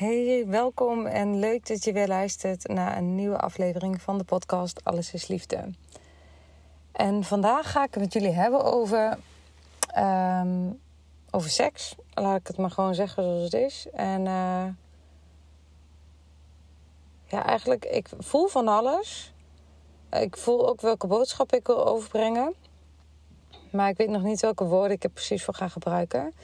Hey, welkom en leuk dat je weer luistert naar een nieuwe aflevering van de podcast Alles is Liefde. En vandaag ga ik het met jullie hebben over, ehm, over seks. Laat ik het maar gewoon zeggen zoals het is. En uh, ja, eigenlijk, ik voel van alles. Ik voel ook welke boodschap ik wil overbrengen. Maar ik weet nog niet welke woorden ik er precies voor ga gebruiken.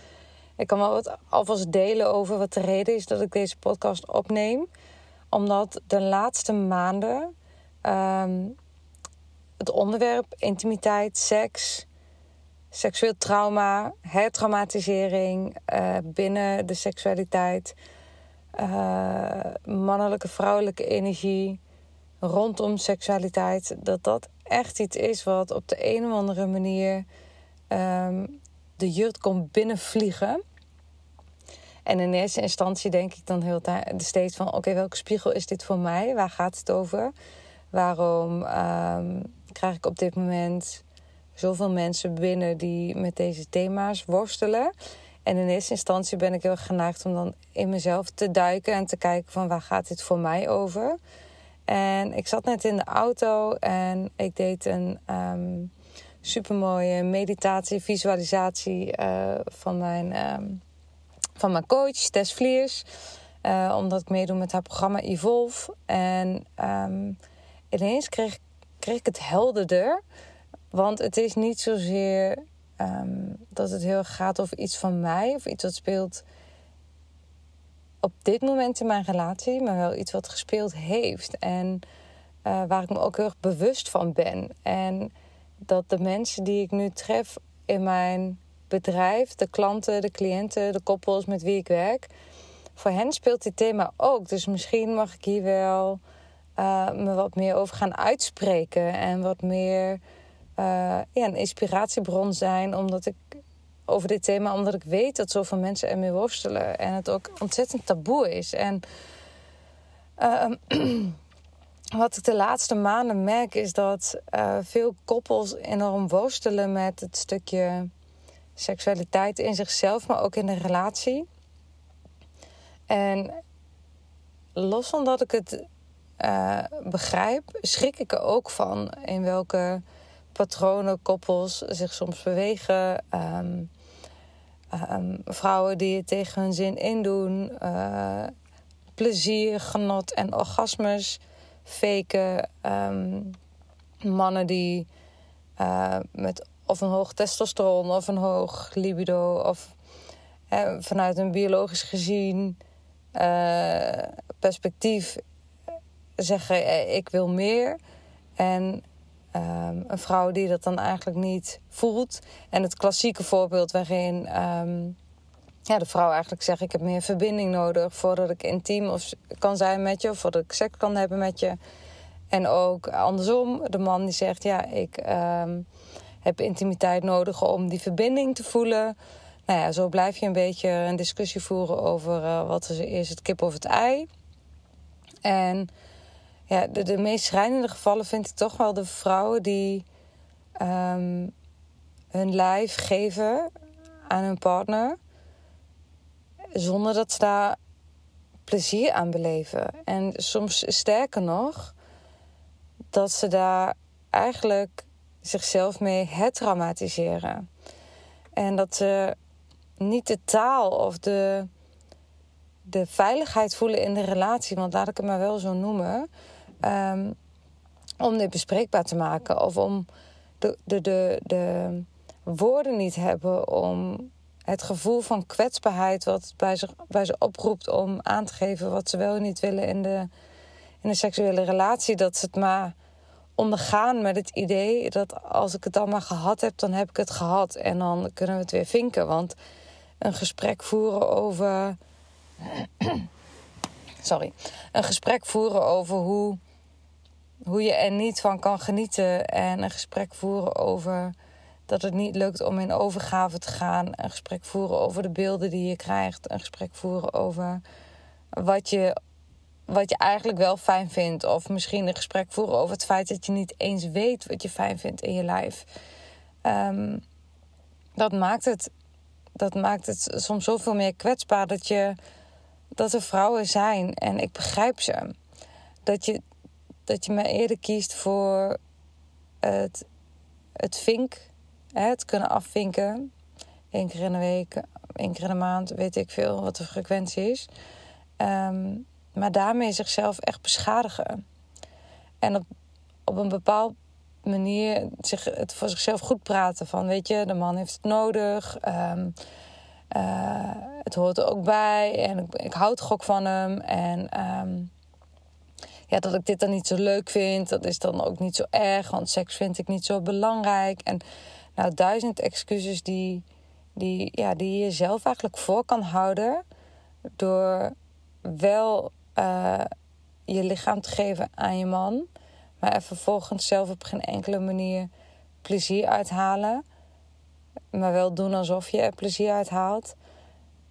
Ik kan wel wat alvast delen over wat de reden is dat ik deze podcast opneem. Omdat de laatste maanden um, het onderwerp intimiteit, seks, seksueel trauma, hertraumatisering uh, binnen de seksualiteit, uh, mannelijke, vrouwelijke energie rondom seksualiteit, dat dat echt iets is wat op de een of andere manier um, de jurt komt binnenvliegen. En in eerste instantie denk ik dan heel steeds van... oké, welke spiegel is dit voor mij? Waar gaat het over? Waarom um, krijg ik op dit moment zoveel mensen binnen... die met deze thema's worstelen? En in eerste instantie ben ik heel geneigd om dan in mezelf te duiken... en te kijken van waar gaat dit voor mij over? En ik zat net in de auto en ik deed een... Um, supermooie meditatie, visualisatie uh, van, mijn, um, van mijn coach, Tess Vliers. Uh, omdat ik meedoe met haar programma Evolve. En um, ineens kreeg, kreeg ik het helderder. Want het is niet zozeer um, dat het heel erg gaat over iets van mij of iets wat speelt op dit moment in mijn relatie, maar wel iets wat gespeeld heeft. En uh, waar ik me ook heel erg bewust van ben. En dat de mensen die ik nu tref in mijn bedrijf, de klanten, de cliënten, de koppels met wie ik werk, voor hen speelt dit thema ook. Dus misschien mag ik hier wel uh, me wat meer over gaan uitspreken en wat meer ja, een inspiratiebron zijn, omdat ik over dit thema, omdat ik weet dat zoveel mensen ermee worstelen en het ook ontzettend taboe is. En uh, wat ik de laatste maanden merk is dat uh, veel koppels enorm worstelen met het stukje seksualiteit in zichzelf, maar ook in de relatie. En los van dat ik het uh, begrijp, schrik ik er ook van in welke patronen koppels zich soms bewegen. Um, um, vrouwen die het tegen hun zin indoen, uh, plezier, genot en orgasmes faken. Um, mannen die uh, met of een hoog testosteron of een hoog libido of uh, vanuit een biologisch gezien uh, perspectief zeggen ik wil meer. En um, een vrouw die dat dan eigenlijk niet voelt. En het klassieke voorbeeld waarin um, ja, de vrouw eigenlijk zegt: Ik heb meer verbinding nodig voordat ik intiem of kan zijn met je, of voordat ik seks kan hebben met je. En ook andersom, de man die zegt: Ja, ik um, heb intimiteit nodig om die verbinding te voelen. Nou ja, zo blijf je een beetje een discussie voeren over uh, wat is eerst het kip of het ei. En ja, de, de meest schrijnende gevallen vind ik toch wel de vrouwen die um, hun lijf geven aan hun partner zonder dat ze daar plezier aan beleven. En soms sterker nog, dat ze daar eigenlijk zichzelf mee hertraumatiseren. En dat ze niet de taal of de, de veiligheid voelen in de relatie, want laat ik het maar wel zo noemen, ehm, om dit bespreekbaar te maken of om de, de, de, de woorden niet hebben om het gevoel van kwetsbaarheid wat bij ze, bij ze oproept om aan te geven wat ze wel en niet willen in de, in de seksuele relatie, dat ze het maar ondergaan met het idee dat als ik het dan maar gehad heb, dan heb ik het gehad en dan kunnen we het weer vinken. Want een gesprek voeren over. Sorry. Een gesprek voeren over hoe, hoe je er niet van kan genieten. En een gesprek voeren over dat het niet lukt om in overgave te gaan. Een gesprek voeren over de beelden die je krijgt. Een gesprek voeren over wat je, wat je eigenlijk wel fijn vindt. Of misschien een gesprek voeren over het feit dat je niet eens weet wat je fijn vindt in je lijf. Um, dat maakt het dat maakt het soms zoveel meer kwetsbaar dat, je, dat er vrouwen zijn en ik begrijp ze. Dat je, dat je maar eerder kiest voor het, het vink, het kunnen afvinken. Eén keer in de week, één keer in de maand, weet ik veel wat de frequentie is. Um, maar daarmee zichzelf echt beschadigen. En op, op een bepaald manier zich, het voor zichzelf goed praten. Van weet je, de man heeft het nodig. Um, uh, het hoort er ook bij. En ik, ik houd gok van hem. En um, ja, dat ik dit dan niet zo leuk vind, dat is dan ook niet zo erg. Want seks vind ik niet zo belangrijk. En nou, duizend excuses die, die, ja, die je zelf eigenlijk voor kan houden. Door wel uh, je lichaam te geven aan je man maar er vervolgens zelf op geen enkele manier plezier uithalen. Maar wel doen alsof je er plezier uit haalt.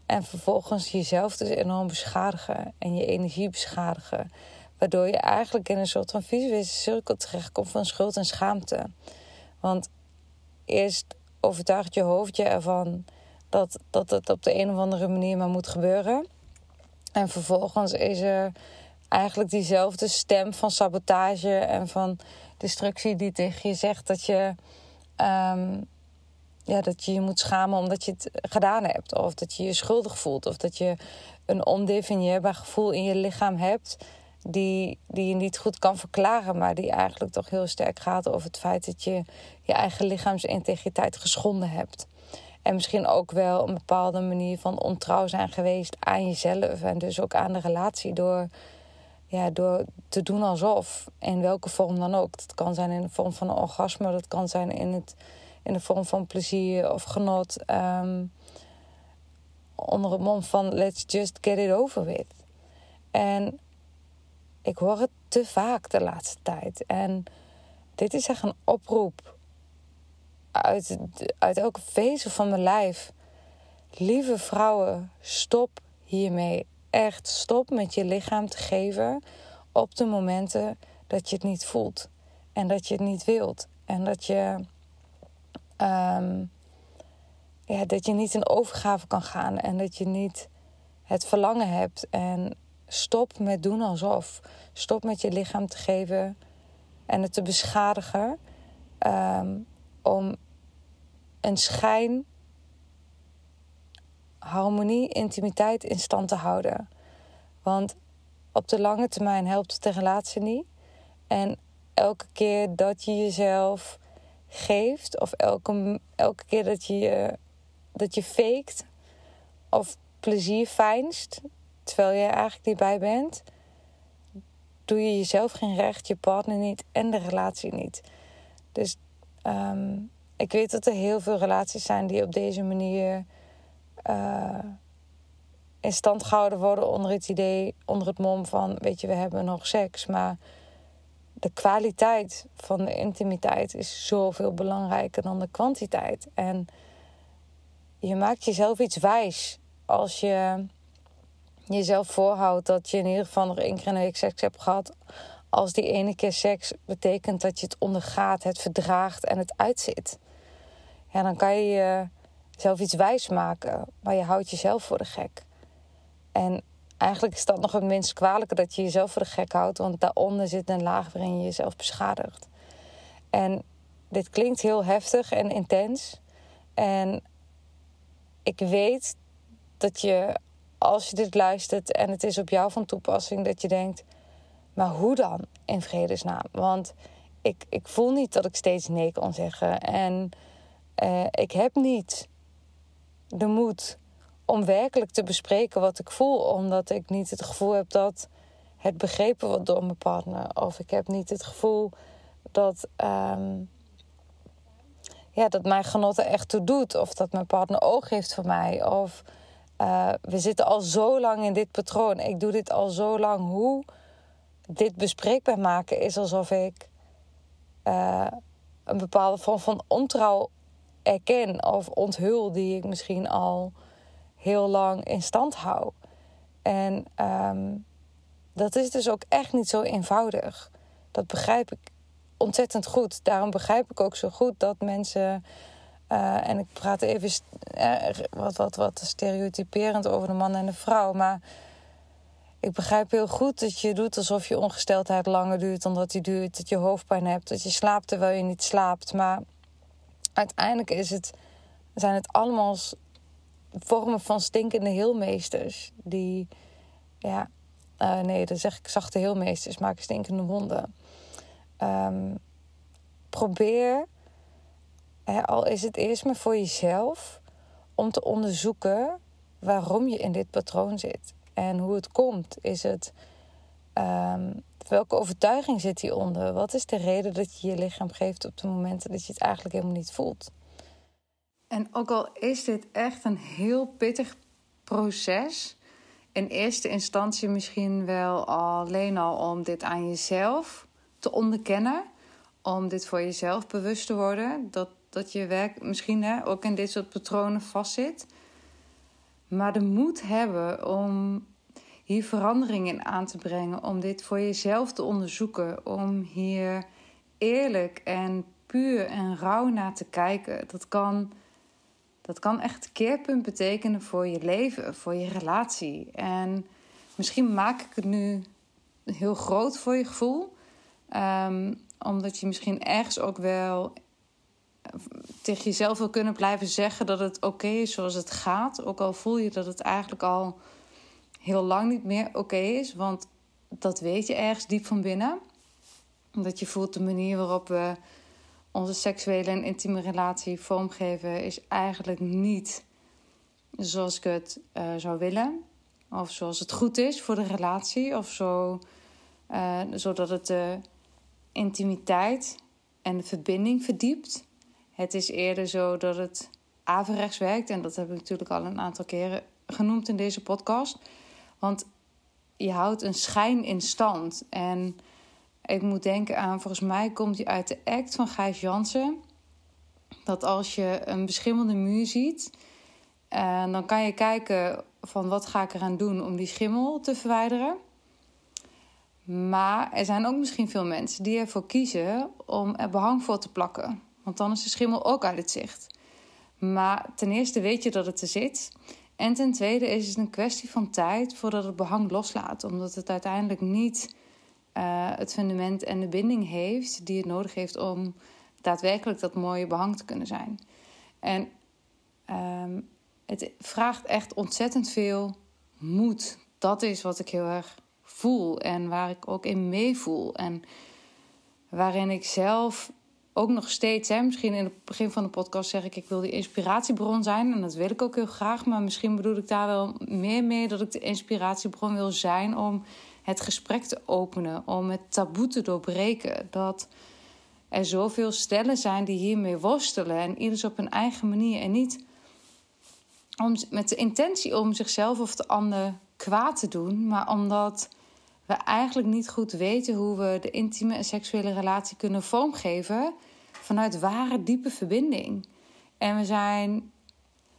En vervolgens jezelf dus enorm beschadigen en je energie beschadigen. Waardoor je eigenlijk in een soort van visuele cirkel terechtkomt van schuld en schaamte. Want eerst overtuigt je hoofd je ervan dat, dat het op de een of andere manier maar moet gebeuren. En vervolgens is er eigenlijk diezelfde stem van sabotage en van destructie die tegen je zegt dat je, um, ja, dat je je moet schamen omdat je het gedaan hebt. Of dat je je schuldig voelt. Of dat je een ondefinieerbaar gevoel in je lichaam hebt. Die, die je niet goed kan verklaren, maar die eigenlijk toch heel sterk gaat over het feit dat je je eigen lichaamsintegriteit geschonden hebt. En misschien ook wel een bepaalde manier van ontrouw zijn geweest aan jezelf en dus ook aan de relatie door ja, door te doen alsof, in welke vorm dan ook. Dat kan zijn in de vorm van een orgasme, dat kan zijn in, het, in de vorm van plezier of genot. Um, onder het mom van let's just get it over with. En ik hoor het te vaak de laatste tijd. En dit is echt een oproep uit, uit elke vezel van mijn lijf. Lieve vrouwen, stop hiermee echt stop met je lichaam te geven op de momenten dat je het niet voelt. En dat je het niet wilt. En dat je, um, ja, dat je niet in overgave kan gaan. En dat je niet het verlangen hebt. En stop met doen alsof. Stop met je lichaam te geven en het te beschadigen. Um, om een schijn harmonie, intimiteit in stand te houden. Want op de lange termijn helpt het de relatie niet. En elke keer dat je jezelf geeft, of elke, elke keer dat je, dat je faked of plezier fijnst, terwijl er eigenlijk niet bij bent, doe je jezelf geen recht, je partner niet en de relatie niet. Dus um, ik weet dat er heel veel relaties zijn die op deze manier uh, in stand gehouden worden onder het idee, onder het mom van, weet je, we hebben nog seks. Maar de kwaliteit van de intimiteit is zoveel belangrijker dan de kwantiteit. En je maakt jezelf iets wijs als je jezelf voorhoudt dat je in ieder geval nog één keer in de week seks hebt gehad. Als die ene keer seks betekent dat je het ondergaat, het verdraagt en het uitzit. Ja, dan kan je zelf iets wijs maken, maar je houdt jezelf voor de gek. En eigenlijk is dat nog het minst kwalijke dat je jezelf voor de gek houdt, want daaronder zit een laag waarin je jezelf beschadigt. En dit klinkt heel heftig en intens. En ik weet dat je als je dit luistert en het is op jou van toepassing, dat je denkt: maar hoe dan in vredesnaam? Want ik, ik voel niet dat ik steeds nee kan zeggen. En uh, ik heb niet de moed om werkelijk te bespreken wat ik voel, omdat ik niet het gevoel heb dat het begrepen wordt door mijn partner. Of ik heb niet het gevoel dat, um, ja, dat mijn genot er echt toe doet. Of dat mijn partner oog heeft voor mij. Of uh, we zitten al zo lang in dit patroon. Ik doe dit al zo lang. Hoe dit bespreekbaar maken is alsof ik uh, een bepaalde vorm van ontrouw erken of onthul die ik misschien al heel lang in stand hou. En um, dat is dus ook echt niet zo eenvoudig. Dat begrijp ik ontzettend goed. Daarom begrijp ik ook zo goed dat mensen. Uh, en ik praat even wat, wat, wat stereotyperend over de man en de vrouw. Maar ik begrijp heel goed dat je doet alsof je ongesteldheid langer duurt dan dat die duurt. Dat je hoofdpijn hebt, dat je slaapt terwijl je niet slaapt. Maar uiteindelijk is het, zijn het allemaal vormen van stinkende heelmeesters. Die, ja, uh, nee, dan zeg ik zachte heelmeesters maken stinkende wonden. Um, probeer, al is het eerst maar voor jezelf, om te onderzoeken waarom je in dit patroon zit. En hoe het komt. Is het. Um, welke overtuiging zit hieronder? Wat is de reden dat je je lichaam geeft op de momenten dat je het eigenlijk helemaal niet voelt? En ook al is dit echt een heel pittig proces, in eerste instantie misschien wel alleen al om dit aan jezelf te onderkennen, om dit voor jezelf bewust te worden, dat, dat je werk misschien hè, ook in dit soort patronen vastzit. Maar de moed hebben om hier verandering in aan te brengen, om dit voor jezelf te onderzoeken, om hier eerlijk en puur en rauw naar te kijken. Dat kan, dat kan echt keerpunt betekenen voor je leven, voor je relatie. En misschien maak ik het nu heel groot voor je gevoel, um, omdat je misschien ergens ook wel tegen jezelf wil kunnen blijven zeggen dat het oké is zoals het gaat. Ook al voel je dat het eigenlijk al heel lang niet meer oké is. Want dat weet je ergens diep van binnen. Omdat je voelt de manier waarop we onze seksuele en intieme relatie vormgeven, is eigenlijk niet zoals ik het uh, zou willen. Of zoals het goed is voor de relatie. Of zo, uh, zodat het de intimiteit en de verbinding verdiept. Het is eerder zo dat het averechts werkt. En dat heb ik natuurlijk al een aantal keren genoemd in deze podcast. Want je houdt een schijn in stand. En ik moet denken aan, volgens mij komt die uit de act van Gijs Jansen. Dat als je een beschimmelde muur ziet, uh, dan kan je kijken van wat ga ik eraan doen om die schimmel te verwijderen. Maar er zijn ook misschien veel mensen die ervoor kiezen om er behang voor te plakken. Want dan is de schimmel ook uit het zicht. Maar ten eerste weet je dat het er zit. En ten tweede is het een kwestie van tijd voordat het behang loslaat. Omdat het uiteindelijk niet uh, het fundament en de binding heeft die het nodig heeft om daadwerkelijk dat mooie behang te kunnen zijn. En um, het vraagt echt ontzettend veel moed. Dat is wat ik heel erg voel en waar ik ook in meevoel. En waarin ik zelf ook nog steeds, hè, misschien in het begin van de podcast zeg ik, ik wil die inspiratiebron zijn. En dat wil ik ook heel graag. Maar misschien bedoel ik daar wel meer mee dat ik de inspiratiebron wil zijn om het gesprek te openen, om het taboe te doorbreken. Dat er zoveel stellen zijn die hiermee worstelen en ieders op hun eigen manier. En niet om, met de intentie om zichzelf of de ander kwaad te doen, maar omdat we eigenlijk niet goed weten hoe we de intieme en seksuele relatie kunnen vormgeven vanuit ware diepe verbinding. En we zijn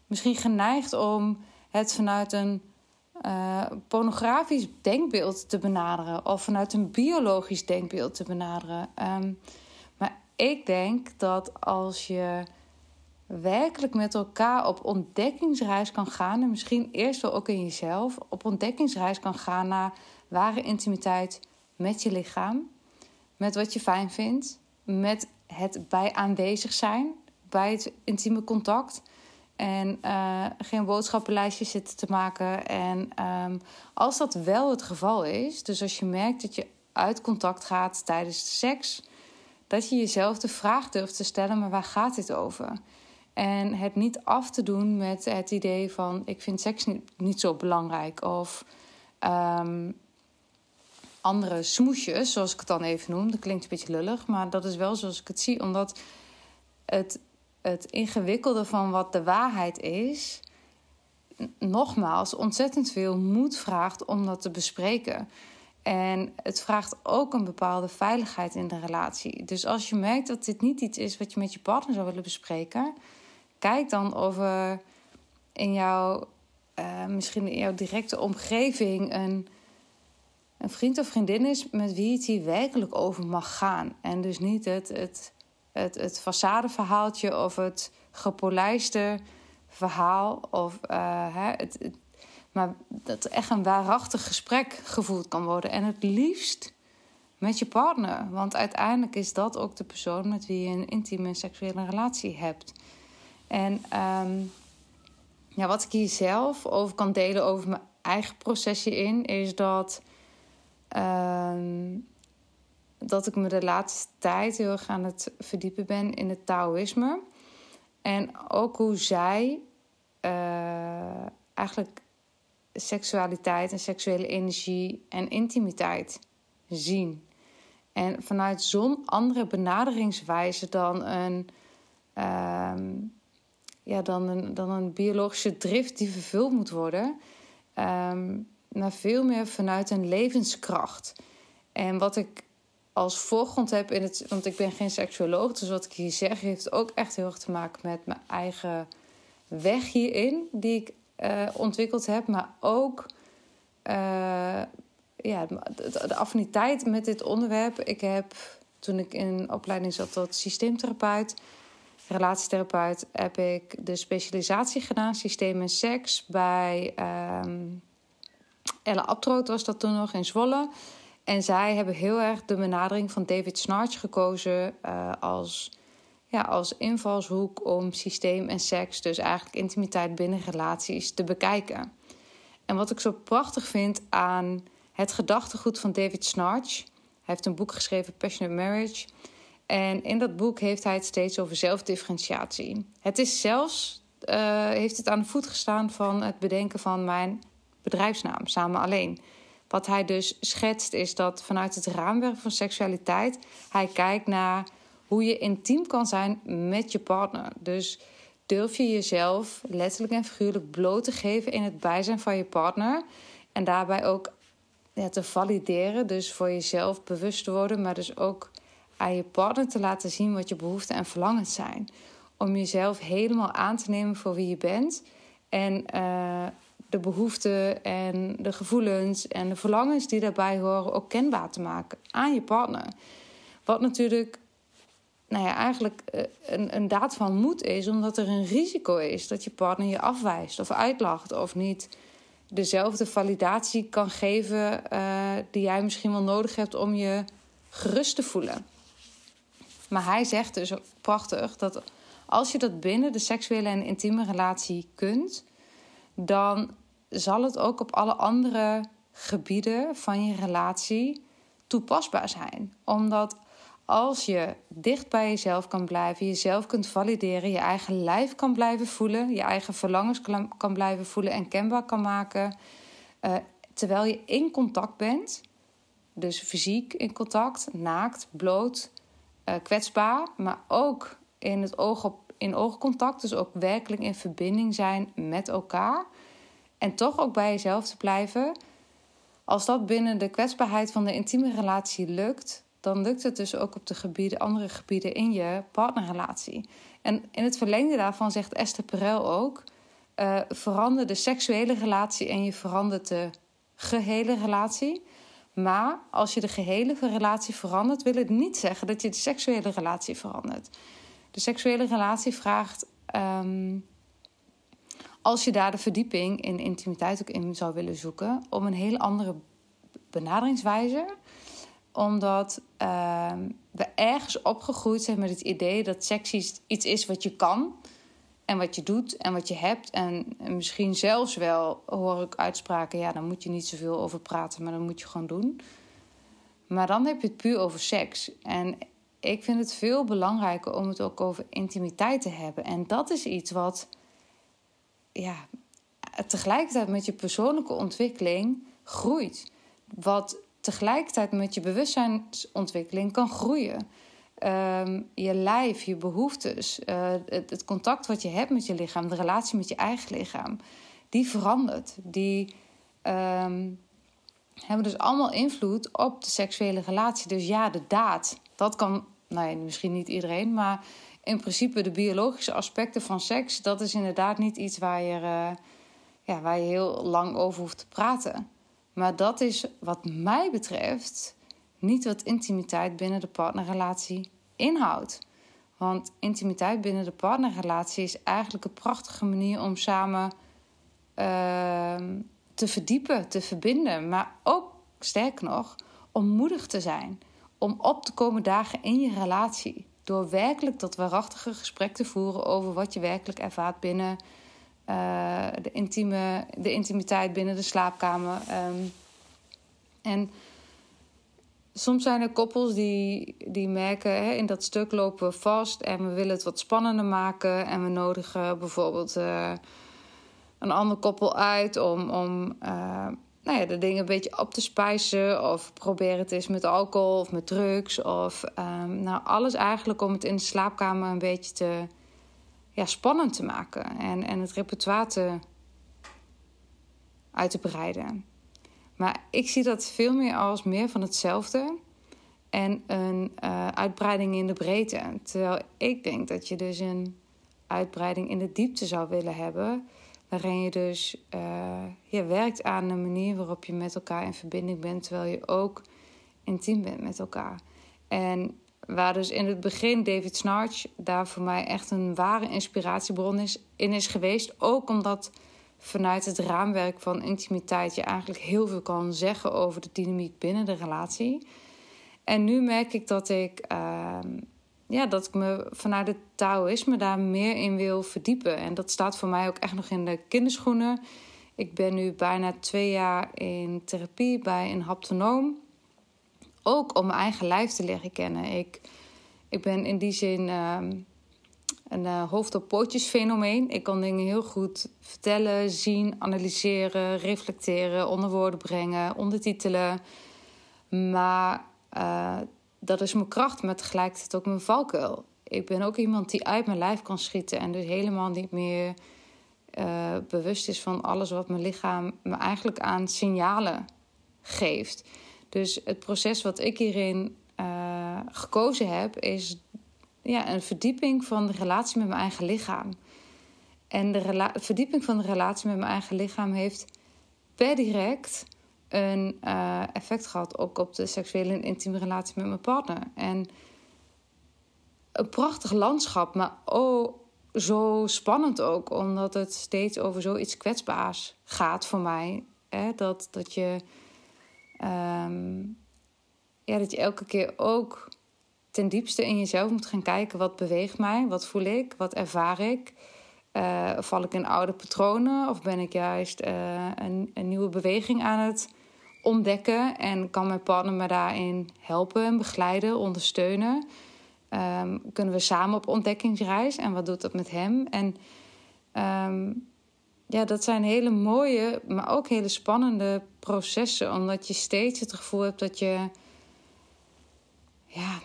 misschien geneigd om het vanuit een uh, pornografisch denkbeeld te benaderen of vanuit een biologisch denkbeeld te benaderen. Um, maar ik denk dat als je werkelijk met elkaar op ontdekkingsreis kan gaan, en misschien eerst wel ook in jezelf, op ontdekkingsreis kan gaan naar ware intimiteit met je lichaam, met wat je fijn vindt, met het bij aanwezig zijn, bij het intieme contact. En uh, geen boodschappenlijstjes zitten te maken. En um, als dat wel het geval is, dus als je merkt dat je uit contact gaat tijdens de seks, dat je jezelf de vraag durft te stellen: maar waar gaat dit over? En het niet af te doen met het idee van: ik vind seks niet, zo belangrijk. Of um, andere smoesjes, zoals ik het dan even noem. Dat klinkt een beetje lullig, maar dat is wel zoals ik het zie. Omdat het, het ingewikkelde van wat de waarheid is, nogmaals, ontzettend veel moed vraagt om dat te bespreken. En het vraagt ook een bepaalde veiligheid in de relatie. Dus als je merkt dat dit niet iets is wat je met je partner zou willen bespreken, kijk dan of er in jouw, uh, misschien in jouw directe omgeving een een vriend of vriendin is met wie het hier werkelijk over mag gaan. En dus niet het, het, het, het façadeverhaaltje of het gepolijste verhaal. Of, uh, het, het, maar dat echt een waarachtig gesprek gevoerd kan worden. En het liefst met je partner. Want uiteindelijk is dat ook de persoon met wie je een intieme seksuele relatie hebt. En um, ja, wat ik hier zelf over kan delen over mijn eigen procesje in, is dat Ehm, dat ik me de laatste tijd heel erg aan het verdiepen ben in het Taoïsme. En ook hoe zij uh, eigenlijk seksualiteit en seksuele energie en intimiteit zien. En vanuit zo'n andere benaderingswijze dan een, uh, ja, dan een, dan een biologische drift die vervuld moet worden. Um, maar veel meer vanuit een levenskracht. En wat ik als voorgrond heb in het. Want ik ben geen seksuoloog, dus wat ik hier zeg heeft ook echt heel erg te maken met mijn eigen weg hierin, die ik uh, ontwikkeld heb, maar ook. Uh, ja, de, affiniteit met dit onderwerp. Ik heb toen ik in opleiding zat tot systeemtherapeut, relatietherapeut, heb ik de specialisatie gedaan, systeem en seks, bij um, Elle Abtroot was dat toen nog in Zwolle. En zij hebben heel erg de benadering van David Snarch gekozen uh, als, ja, als invalshoek om systeem en seks, dus eigenlijk intimiteit binnen relaties, te bekijken. En wat ik zo prachtig vind aan het gedachtegoed van David Snarch. Hij heeft een boek geschreven, Passionate Marriage. En in dat boek heeft hij het steeds over zelfdifferentiatie. Het is zelfs, uh, heeft het aan de voet gestaan van het bedenken van mijn bedrijfsnaam, Samen Alleen. Wat hij dus schetst is dat vanuit het raamwerk van seksualiteit hij kijkt naar hoe je intiem kan zijn met je partner. Dus durf je jezelf letterlijk en figuurlijk bloot te geven in het bijzijn van je partner. En daarbij ook ja, te valideren, dus voor jezelf bewust te worden, maar dus ook aan je partner te laten zien wat je behoeften en verlangens zijn. Om jezelf helemaal aan te nemen voor wie je bent. En uh, de behoeften en de gevoelens en de verlangens die daarbij horen ook kenbaar te maken aan je partner. Wat natuurlijk nou ja, eigenlijk eh, een, een daad van moed is, omdat er een risico is dat je partner je afwijst of uitlacht of niet dezelfde validatie kan geven uh, die jij misschien wel nodig hebt om je gerust te voelen. Maar hij zegt dus prachtig dat als je dat binnen de seksuele en intieme relatie kunt, dan zal het ook op alle andere gebieden van je relatie toepasbaar zijn. Omdat als je dicht bij jezelf kan blijven, jezelf kunt valideren, je eigen lijf kan blijven voelen, je eigen verlangens kan blijven voelen en kenbaar kan maken, uh, terwijl je in contact bent, dus fysiek in contact, naakt, bloot, uh, kwetsbaar, maar ook in het oog op in oogcontact, dus ook werkelijk in verbinding zijn met elkaar. En toch ook bij jezelf te blijven. Als dat binnen de kwetsbaarheid van de intieme relatie lukt, dan lukt het dus ook op de gebieden, andere gebieden in je partnerrelatie. En in het verlengde daarvan zegt Esther Perel ook: uh, verander de seksuele relatie en je verandert de gehele relatie. Maar als je de gehele relatie verandert, wil het niet zeggen dat je de seksuele relatie verandert. De seksuele relatie vraagt, um, als je daar de verdieping in intimiteit ook in zou willen zoeken, om een hele andere benaderingswijze. Omdat um, we ergens opgegroeid zijn met het idee dat seks iets is wat je kan. en wat je doet en wat je hebt. En, en misschien zelfs wel hoor ik uitspraken: ja, dan moet je niet zoveel over praten, maar dan moet je gewoon doen. Maar dan heb je het puur over seks. En ik vind het veel belangrijker om het ook over intimiteit te hebben. En dat is iets wat ja, tegelijkertijd met je persoonlijke ontwikkeling groeit. Wat tegelijkertijd met je bewustzijnsontwikkeling kan groeien. Ehm, je lijf, je behoeftes, uh, het, contact wat je hebt met je lichaam, de relatie met je eigen lichaam, die verandert. Die ehm, hebben dus allemaal invloed op de seksuele relatie. Dus ja, de daad, dat kan, nou ja, misschien niet iedereen, maar in principe de biologische aspecten van seks, dat is inderdaad niet iets waar je, uh, ja, waar je heel lang over hoeft te praten. Maar dat is wat mij betreft niet wat intimiteit binnen de partnerrelatie inhoudt. Want intimiteit binnen de partnerrelatie is eigenlijk een prachtige manier om samen uh, te verdiepen, te verbinden. Maar ook, sterker nog, om moedig te zijn. Om op te komen dagen in je relatie. Door werkelijk dat waarachtige gesprek te voeren over wat je werkelijk ervaart binnen uh, de, intieme, de intimiteit binnen de slaapkamer. Um, en soms zijn er koppels die, die merken, hè, in dat stuk lopen we vast en we willen het wat spannender maken. En we nodigen bijvoorbeeld uh, een ander koppel uit om, om uh, nou ja, de dingen een beetje op te spijzen. Of proberen het eens met alcohol of met drugs. Of um, nou, alles eigenlijk om het in de slaapkamer een beetje te ja, spannend te maken. En, en het repertoire te, uit te breiden. Maar ik zie dat veel meer als meer van hetzelfde en een uh, uitbreiding in de breedte. Terwijl ik denk dat je dus een uitbreiding in de diepte zou willen hebben. Waarin je dus uh, je werkt aan een manier waarop je met elkaar in verbinding bent, terwijl je ook intiem bent met elkaar. En waar dus in het begin David Snarch daar voor mij echt een ware inspiratiebron is, in is geweest. Ook omdat vanuit het raamwerk van intimiteit je eigenlijk heel veel kan zeggen over de dynamiek binnen de relatie. En nu merk ik dat ik, uh, ja, dat ik me vanuit het Taoïsme daar meer in wil verdiepen. En dat staat voor mij ook echt nog in de kinderschoenen. Ik ben nu bijna twee jaar in therapie bij een haptonoom. Ook om mijn eigen lijf te leren kennen. Ik, ik ben in die zin. Uh, een uh, hoofd op pootjes fenomeen. Ik kan dingen heel goed vertellen, zien, analyseren, reflecteren, onder woorden brengen, ondertitelen. Maar uh, dat is mijn kracht, maar tegelijkertijd ook mijn valkuil. Ik ben ook iemand die uit mijn lijf kan schieten en dus helemaal niet meer uh, bewust is van alles wat mijn lichaam me eigenlijk aan signalen geeft. Dus het proces wat ik hierin gekozen heb, is ja, een verdieping van de relatie met mijn eigen lichaam. En de verdieping van de relatie met mijn eigen lichaam heeft per direct een uh, effect gehad ook op de seksuele en intieme relatie met mijn partner. En een prachtig landschap, maar oh, zo spannend ook, omdat het steeds over zoiets kwetsbaars gaat voor mij. Hè? Dat, dat, je, um, ja, dat je elke keer ook ten diepste in jezelf moet gaan kijken: wat beweegt mij? Wat voel ik? Wat ervaar ik? Uh, val ik in oude patronen of ben ik juist uh, een, een, nieuwe beweging aan het ontdekken? En kan mijn partner me daarin helpen, begeleiden, ondersteunen? Um, kunnen we samen op ontdekkingsreis en wat doet dat met hem? En um, ja, dat zijn hele mooie, maar ook hele spannende processen, omdat je steeds het gevoel hebt dat je. Ja,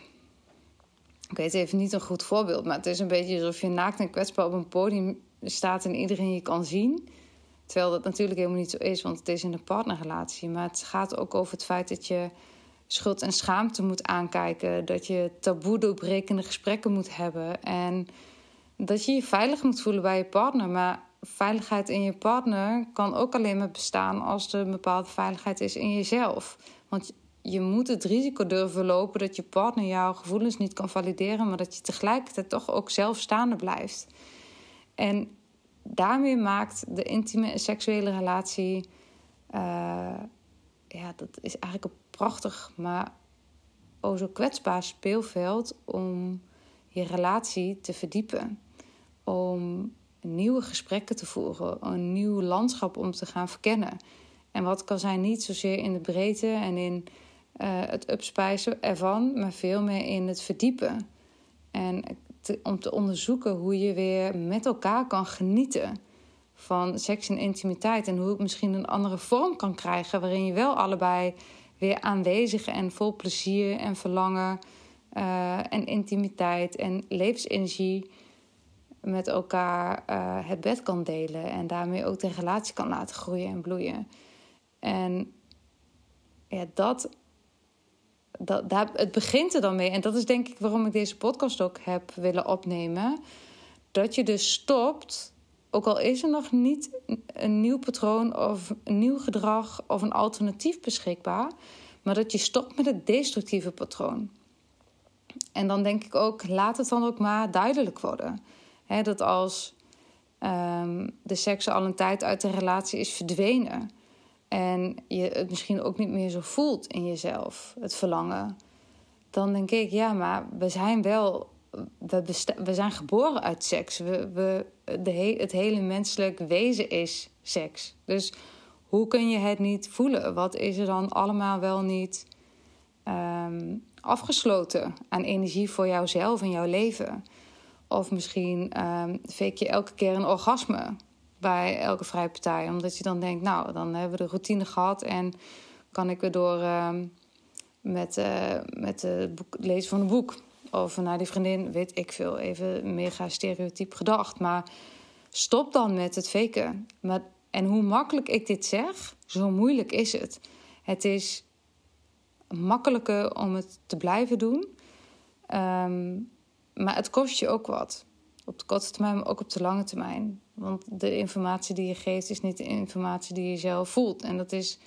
ik weet even niet een goed voorbeeld, maar het is een beetje alsof je naakt en kwetsbaar op een podium staat en iedereen je kan zien. Terwijl dat natuurlijk helemaal niet zo is, want het is in een partnerrelatie. Maar het gaat ook over het feit dat je schuld en schaamte moet aankijken. Dat je taboe doorbrekende gesprekken moet hebben. En dat je je veilig moet voelen bij je partner. Maar veiligheid in je partner kan ook alleen maar bestaan als er een bepaalde veiligheid is in jezelf. Want je moet het risico durven lopen dat je partner jouw gevoelens niet kan valideren, maar dat je tegelijkertijd toch ook zelf staande blijft. En daarmee maakt de intieme seksuele relatie, uh, ja, dat is eigenlijk een prachtig, maar oh zo kwetsbaar speelveld om je relatie te verdiepen. Om nieuwe gesprekken te voeren, een nieuw landschap om te gaan verkennen. En wat kan zijn niet zozeer in de breedte en in uh, het upspijzen ervan, maar veel meer in het verdiepen. En om te onderzoeken hoe je weer met elkaar kan genieten van seks en intimiteit. En hoe het misschien een andere vorm kan krijgen, waarin je wel allebei weer aanwezig en vol plezier en verlangen uh, en intimiteit en levensenergie met elkaar uh, het bed kan delen en daarmee ook de relatie kan laten groeien en bloeien. En ja, dat, dat, het begint er dan mee. En dat is denk ik waarom ik deze podcast ook heb willen opnemen. Dat je dus stopt, ook al is er nog niet een nieuw patroon of een nieuw gedrag of een alternatief beschikbaar, maar dat je stopt met het destructieve patroon. En dan denk ik ook, laat het dan ook maar duidelijk worden. dat als um, de seks al een tijd uit de relatie is verdwenen en je het misschien ook niet meer zo voelt in jezelf, het verlangen, dan denk ik, ja, maar we zijn wel, we, we zijn geboren uit seks. We, we, de het hele menselijk wezen is seks. Dus hoe kun je het niet voelen? Wat is er dan allemaal wel niet um, afgesloten aan energie voor jouzelf en jouw leven? Of misschien um, fake je elke keer een orgasme bij elke vrije partij. Omdat je dan denkt, nou, dan hebben we de routine gehad en kan ik weer door um, met, uh, met het lezen van een boek. Of naar die vriendin, weet ik veel, even mega stereotyp gedacht. Maar stop dan met het faken. Maar, en hoe makkelijk ik dit zeg, zo moeilijk is het. Het is makkelijker om het te blijven doen. Um, maar het kost je ook wat. Op de korte termijn, maar ook op de lange termijn. Want de informatie die je geeft is niet de informatie die je zelf voelt. En dat is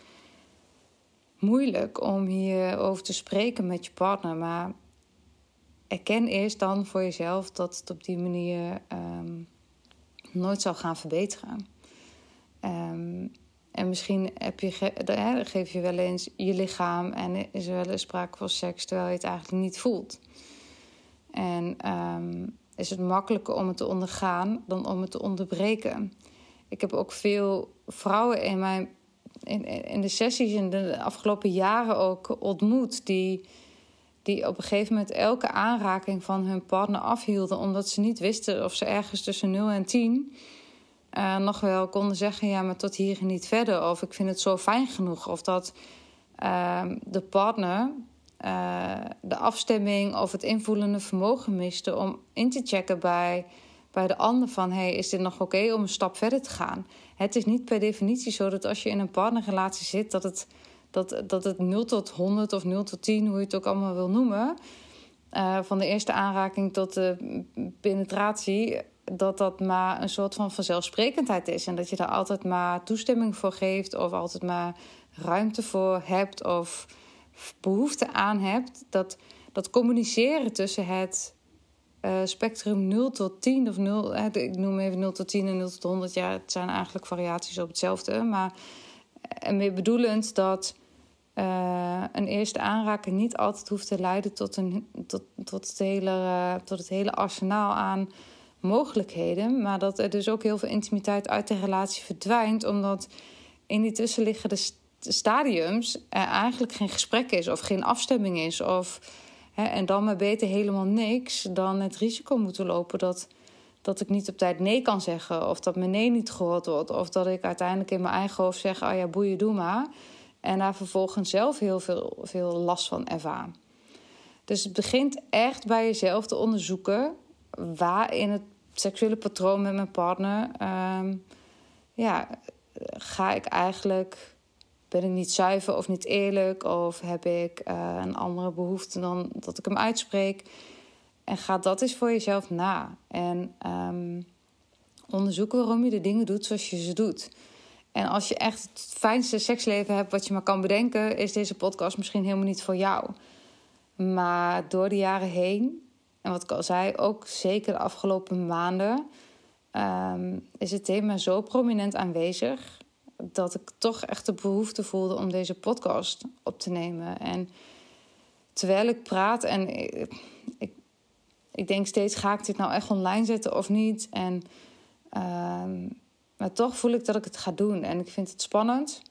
moeilijk om hierover te spreken met je partner. Maar erken eerst dan voor jezelf dat het op die manier um, nooit zal gaan verbeteren. Um, en misschien heb je, geef je wel eens je lichaam en is er wel eens sprake van seks terwijl je het eigenlijk niet voelt. En um, is het makkelijker om het te ondergaan dan om het te onderbreken. Ik heb ook veel vrouwen in, mijn, in, in de sessies in de afgelopen jaren ook ontmoet die, die op een gegeven moment elke aanraking van hun partner afhielden omdat ze niet wisten of ze ergens tussen 0 en 10 uh, nog wel konden zeggen: ja, maar tot hier en niet verder. Of ik vind het zo fijn genoeg. Of dat uh, de partner uh, de afstemming of het invoelende vermogen miste om in te checken bij, bij de ander: van hey, is dit nog oké om een stap verder te gaan? Het is niet per definitie zo dat als je in een partnerrelatie zit, dat het, dat, dat het 0 tot 100 of 0 tot 10, hoe je het ook allemaal wil noemen. Uh, van de eerste aanraking tot de penetratie, dat dat maar een soort van vanzelfsprekendheid is. En dat je daar altijd maar toestemming voor geeft, of altijd maar ruimte voor hebt, of behoefte aan hebt. Dat, dat communiceren tussen het uh, spectrum 0 tot 10 of 0, hè, ik noem even 0 tot 10 en 0 tot 100. Ja, het zijn eigenlijk variaties op hetzelfde. Maar en meer bedoelend dat een eerste aanraking niet altijd hoeft te leiden tot, een, tot, tot, het, hele, tot het hele arsenaal aan mogelijkheden. Maar dat er dus ook heel veel intimiteit uit de relatie verdwijnt. Omdat in die tussenliggende stadiums eigenlijk geen gesprek is of geen afstemming is. Of, hè, en dan maar beter helemaal niks dan het risico moeten lopen dat, dat ik niet op tijd nee kan zeggen. Of dat mijn nee niet gehoord wordt. Of dat ik uiteindelijk in mijn eigen hoofd zeg: oh ja, boeien, doe maar. En daar vervolgens zelf heel veel, veel last van ervaar. Dus het begint echt bij jezelf te onderzoeken waar in het seksuele patroon met mijn partner, um, ja, ga ik eigenlijk, ben ik niet zuiver of niet eerlijk, of heb ik uh, een andere behoefte dan dat ik hem uitspreek. En ga dat eens voor jezelf na. En um, onderzoeken waarom je de dingen doet zoals je ze doet. En als je echt het fijnste seksleven hebt wat je maar kan bedenken, is deze podcast misschien helemaal niet voor jou. Maar door de jaren heen en wat ik al zei, ook zeker de afgelopen maanden um, is het thema zo prominent aanwezig dat ik toch echt de behoefte voelde om deze podcast op te nemen. En terwijl ik praat en ik, ik, denk steeds: ga ik dit nou echt online zetten of niet? En Ehm, maar toch voel ik dat ik het ga doen. En ik vind het spannend.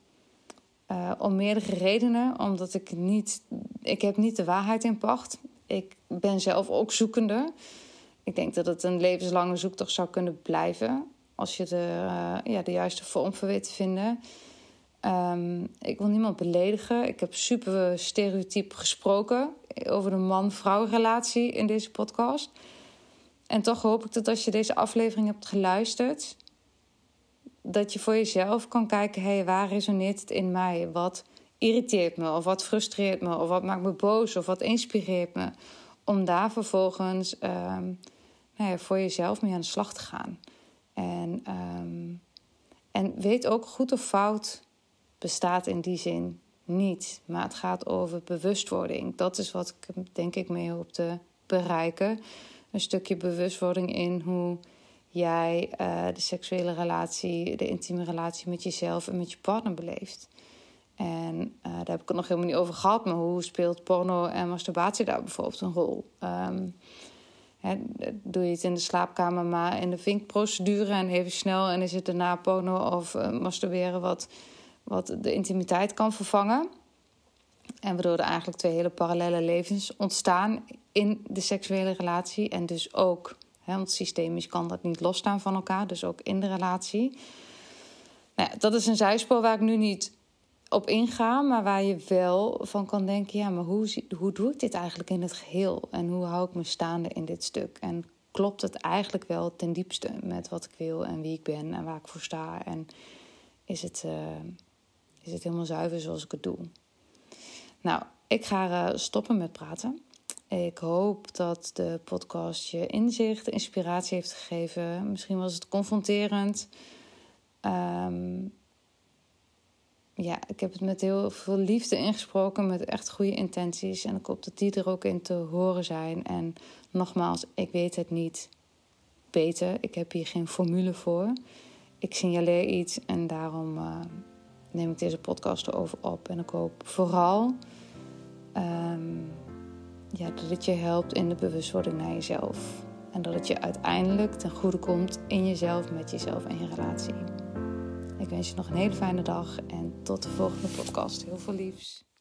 Uh, om meerdere redenen. Omdat ik niet... Ik heb niet de waarheid in pacht. Ik ben zelf ook zoekende. Ik denk dat het een levenslange zoektocht zou kunnen blijven. Als je de, uh, ja, de juiste vorm voor weet te vinden. Um, ik wil niemand beledigen. Ik heb super stereotyp gesproken over de man-vrouw relatie in deze podcast. En toch hoop ik dat als je deze aflevering hebt geluisterd, dat je voor jezelf kan kijken: hé, waar resoneert het in mij? Wat irriteert me, of wat frustreert me, of wat maakt me boos, of wat inspireert me? Om daar vervolgens um, nou ja, voor jezelf mee aan de slag te gaan. En, um, en weet ook goed of fout bestaat in die zin niet. Maar het gaat over bewustwording. Dat is wat ik denk ik mee hoop te bereiken. Een stukje bewustwording in hoe jij uh, de seksuele relatie, de intieme relatie met jezelf en met je partner beleeft. En uh, daar heb ik het nog helemaal niet over gehad, maar hoe speelt porno en masturbatie daar bijvoorbeeld een rol? Um, doe je het in de slaapkamer maar in de vinkprocedure en even snel en is het daarna porno of uh, masturberen wat wat de intimiteit kan vervangen. En waardoor er eigenlijk twee hele parallele levens ontstaan in de seksuele relatie. En dus ook, want systemisch kan dat niet losstaan van elkaar, dus ook in de relatie. Nou dat is een zijspoor waar ik nu niet op inga, maar waar je wel van kan denken: ja, maar hoe, hoe doe ik dit eigenlijk in het geheel? En hoe hou ik me staande in dit stuk? En klopt het eigenlijk wel ten diepste met wat ik wil en wie ik ben en waar ik voor sta? En is het. Uh, is het helemaal zuiver zoals ik het doe. Nou, ik ga uh, stoppen met praten. Ik hoop dat de podcast je inzicht, inspiratie heeft gegeven. Misschien was het confronterend. Um, ja, ik heb het met heel veel liefde ingesproken, met echt goede intenties. En ik hoop dat die er ook in te horen zijn. En nogmaals, ik weet het niet beter. Ik heb hier geen formule voor. Ik signaleer iets en daarom. Uh, neem ik deze podcast erover op. En ik hoop vooral um, ja, dat het je helpt in de bewustwording naar jezelf. En dat het je uiteindelijk ten goede komt in jezelf, met jezelf en je relatie. Ik wens je nog een hele fijne dag en tot de volgende podcast. Heel veel liefs.